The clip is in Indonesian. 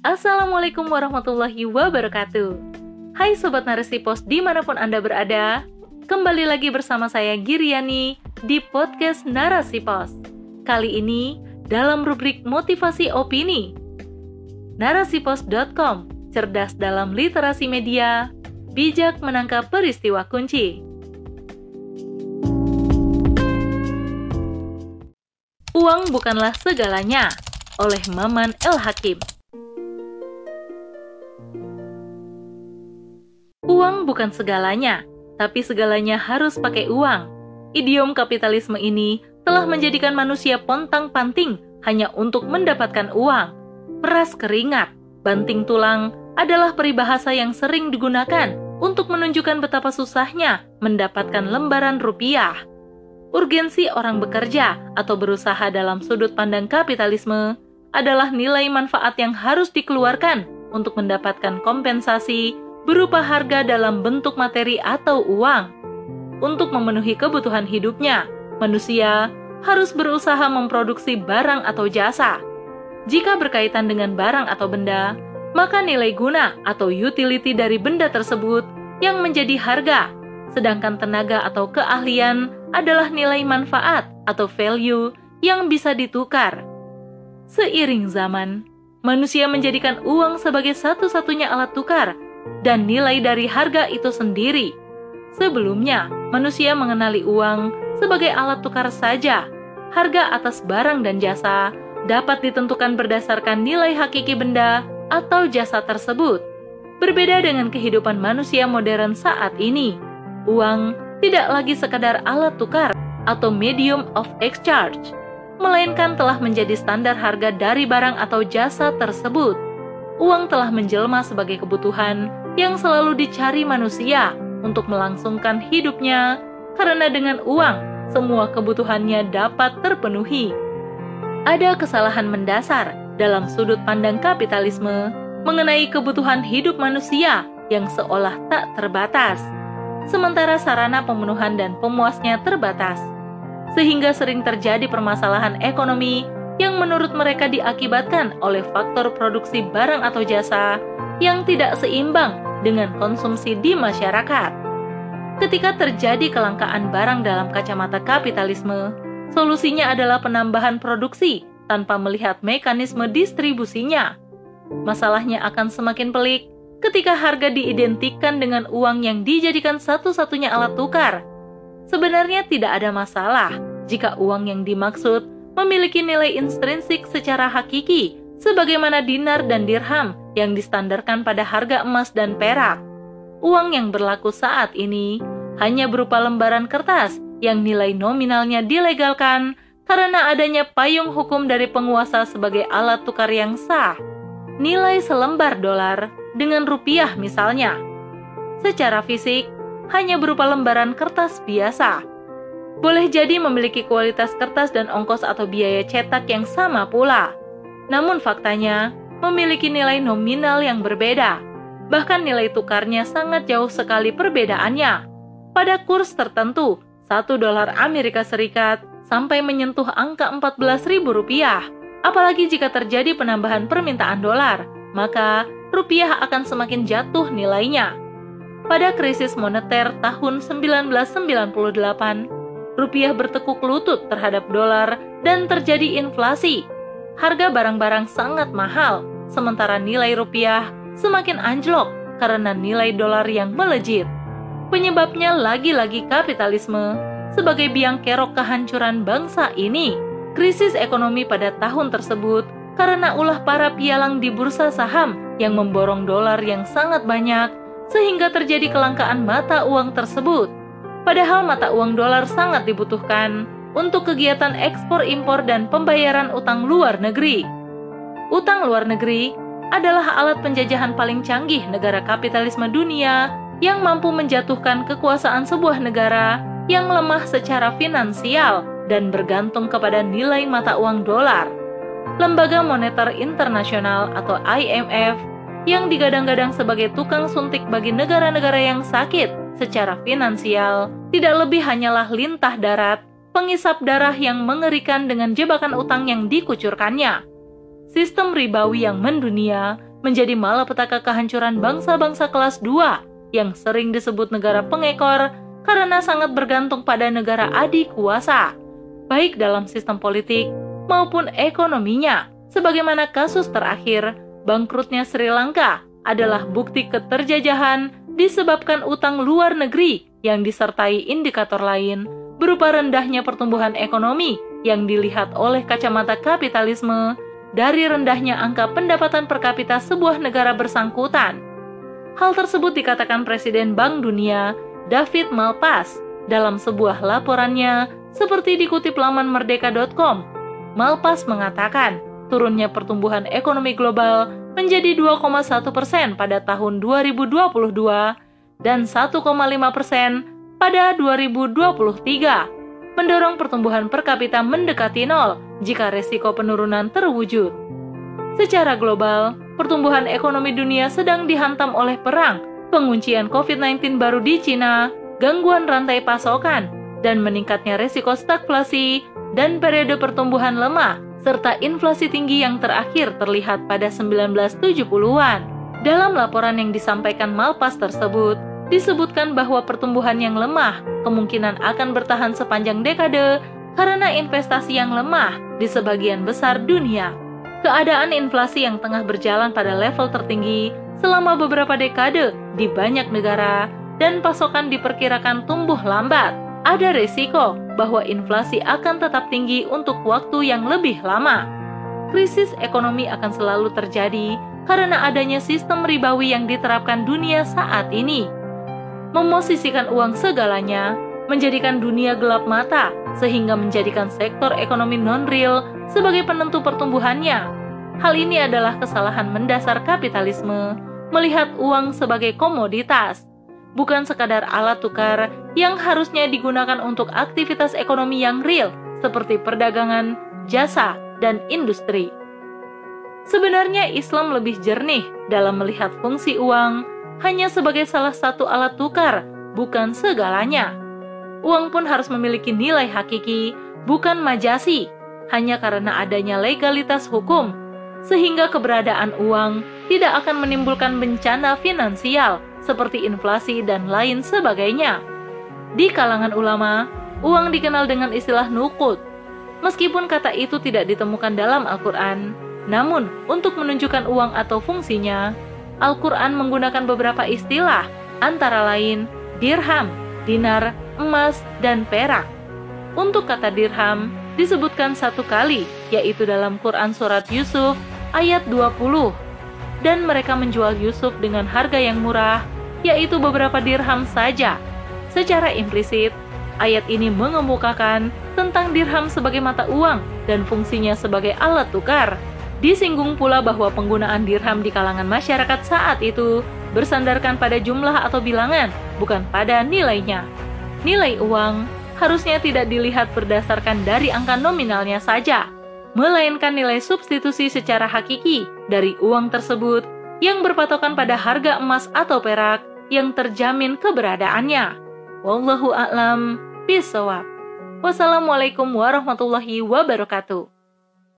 Assalamualaikum warahmatullahi wabarakatuh. Hai Sobat Narasi Pos di mana pun Anda berada Kembali lagi bersama saya Giriani di podcast Narasi Pos. Kali ini dalam rubrik motivasi opini Narasipos.com Cerdas dalam literasi media Bijak menangkap peristiwa kunci. Uang bukanlah segalanya oleh Maman El Hakim Uang bukan segalanya, tapi segalanya harus pakai uang. Idiom kapitalisme ini telah menjadikan manusia pontang-panting hanya untuk mendapatkan uang. Peras keringat, banting tulang adalah peribahasa yang sering digunakan untuk menunjukkan betapa susahnya mendapatkan lembaran rupiah. Urgensi orang bekerja atau berusaha dalam sudut pandang kapitalisme adalah nilai manfaat yang harus dikeluarkan untuk mendapatkan kompensasi berupa harga dalam bentuk materi atau uang. Untuk memenuhi kebutuhan hidupnya, manusia harus berusaha memproduksi barang atau jasa. Jika berkaitan dengan barang atau benda, maka nilai guna atau utility dari benda tersebut yang menjadi harga, sedangkan tenaga atau keahlian adalah nilai manfaat atau value yang bisa ditukar. Seiring zaman, manusia menjadikan uang sebagai satu-satunya alat tukar dan nilai dari harga itu sendiri. Sebelumnya, manusia mengenali uang sebagai alat tukar saja. Harga atas barang dan jasa dapat ditentukan berdasarkan nilai hakiki benda atau jasa tersebut. Berbeda dengan kehidupan manusia modern saat ini, uang tidak lagi sekadar alat tukar atau medium of exchange, melainkan telah menjadi standar harga dari barang atau jasa tersebut uang telah menjelma sebagai kebutuhan yang selalu dicari manusia untuk melangsungkan hidupnya, karena dengan uang semua kebutuhannya dapat terpenuhi. Ada kesalahan mendasar dalam sudut pandang kapitalisme mengenai kebutuhan hidup manusia yang seolah tak terbatas, sementara sarana pemenuhan dan pemuasnya terbatas, sehingga sering terjadi permasalahan ekonomi yang menurut mereka diakibatkan oleh faktor produksi barang atau jasa yang tidak seimbang dengan konsumsi di masyarakat. Ketika terjadi kelangkaan barang dalam kacamata kapitalisme, solusinya adalah penambahan produksi tanpa melihat mekanisme distribusinya. Masalahnya akan semakin pelik ketika harga diidentikan dengan uang yang dijadikan satu-satunya alat tukar. Sebenarnya tidak ada masalah jika uang yang dimaksud memiliki nilai intrinsik secara hakiki, sebagaimana dinar dan dirham yang distandarkan pada harga emas dan perak. Uang yang berlaku saat ini hanya berupa lembaran kertas yang nilai nominalnya dilegalkan karena adanya payung hukum dari penguasa sebagai alat tukar yang sah. Nilai selembar dolar dengan rupiah misalnya. Secara fisik, hanya berupa lembaran kertas biasa boleh jadi memiliki kualitas kertas dan ongkos atau biaya cetak yang sama pula. Namun faktanya, memiliki nilai nominal yang berbeda. Bahkan nilai tukarnya sangat jauh sekali perbedaannya. Pada kurs tertentu, 1 dolar Amerika Serikat sampai menyentuh angka 14 ribu rupiah. Apalagi jika terjadi penambahan permintaan dolar, maka rupiah akan semakin jatuh nilainya. Pada krisis moneter tahun 1998, rupiah bertekuk lutut terhadap dolar dan terjadi inflasi. Harga barang-barang sangat mahal, sementara nilai rupiah semakin anjlok karena nilai dolar yang melejit. Penyebabnya lagi-lagi kapitalisme sebagai biang kerok kehancuran bangsa ini. Krisis ekonomi pada tahun tersebut karena ulah para pialang di bursa saham yang memborong dolar yang sangat banyak sehingga terjadi kelangkaan mata uang tersebut Padahal mata uang dolar sangat dibutuhkan untuk kegiatan ekspor impor dan pembayaran utang luar negeri. Utang luar negeri adalah alat penjajahan paling canggih negara kapitalisme dunia yang mampu menjatuhkan kekuasaan sebuah negara yang lemah secara finansial dan bergantung kepada nilai mata uang dolar. Lembaga Moneter Internasional atau IMF yang digadang-gadang sebagai tukang suntik bagi negara-negara yang sakit secara finansial tidak lebih hanyalah lintah darat, pengisap darah yang mengerikan dengan jebakan utang yang dikucurkannya. Sistem ribawi yang mendunia menjadi malapetaka kehancuran bangsa-bangsa kelas 2 yang sering disebut negara pengekor karena sangat bergantung pada negara adik kuasa, baik dalam sistem politik maupun ekonominya. Sebagaimana kasus terakhir, bangkrutnya Sri Lanka adalah bukti keterjajahan disebabkan utang luar negeri yang disertai indikator lain berupa rendahnya pertumbuhan ekonomi yang dilihat oleh kacamata kapitalisme dari rendahnya angka pendapatan per kapita sebuah negara bersangkutan. Hal tersebut dikatakan Presiden Bank Dunia, David Malpass, dalam sebuah laporannya seperti dikutip laman merdeka.com. Malpass mengatakan, turunnya pertumbuhan ekonomi global menjadi 2,1 persen pada tahun 2022 dan 1,5 persen pada 2023 mendorong pertumbuhan per kapita mendekati nol jika resiko penurunan terwujud. Secara global, pertumbuhan ekonomi dunia sedang dihantam oleh perang, penguncian COVID-19 baru di Cina, gangguan rantai pasokan, dan meningkatnya resiko stagflasi dan periode pertumbuhan lemah, serta inflasi tinggi yang terakhir terlihat pada 1970-an. Dalam laporan yang disampaikan Malpas tersebut, disebutkan bahwa pertumbuhan yang lemah kemungkinan akan bertahan sepanjang dekade karena investasi yang lemah di sebagian besar dunia. Keadaan inflasi yang tengah berjalan pada level tertinggi selama beberapa dekade di banyak negara dan pasokan diperkirakan tumbuh lambat. Ada risiko bahwa inflasi akan tetap tinggi untuk waktu yang lebih lama. Krisis ekonomi akan selalu terjadi karena adanya sistem ribawi yang diterapkan dunia saat ini memosisikan uang segalanya, menjadikan dunia gelap mata, sehingga menjadikan sektor ekonomi non-real sebagai penentu pertumbuhannya. Hal ini adalah kesalahan mendasar kapitalisme, melihat uang sebagai komoditas, bukan sekadar alat tukar yang harusnya digunakan untuk aktivitas ekonomi yang real, seperti perdagangan, jasa, dan industri. Sebenarnya Islam lebih jernih dalam melihat fungsi uang hanya sebagai salah satu alat tukar, bukan segalanya. Uang pun harus memiliki nilai hakiki, bukan majasi, hanya karena adanya legalitas hukum, sehingga keberadaan uang tidak akan menimbulkan bencana finansial seperti inflasi dan lain sebagainya. Di kalangan ulama, uang dikenal dengan istilah nukut. Meskipun kata itu tidak ditemukan dalam Al-Quran, namun untuk menunjukkan uang atau fungsinya, Al-Quran menggunakan beberapa istilah, antara lain dirham, dinar, emas, dan perak. Untuk kata dirham disebutkan satu kali, yaitu dalam Quran Surat Yusuf ayat 20. Dan mereka menjual Yusuf dengan harga yang murah, yaitu beberapa dirham saja. Secara implisit, ayat ini mengemukakan tentang dirham sebagai mata uang dan fungsinya sebagai alat tukar Disinggung pula bahwa penggunaan dirham di kalangan masyarakat saat itu bersandarkan pada jumlah atau bilangan, bukan pada nilainya. Nilai uang harusnya tidak dilihat berdasarkan dari angka nominalnya saja, melainkan nilai substitusi secara hakiki dari uang tersebut yang berpatokan pada harga emas atau perak yang terjamin keberadaannya. Wallahu a'lam bishawab. Wassalamualaikum warahmatullahi wabarakatuh.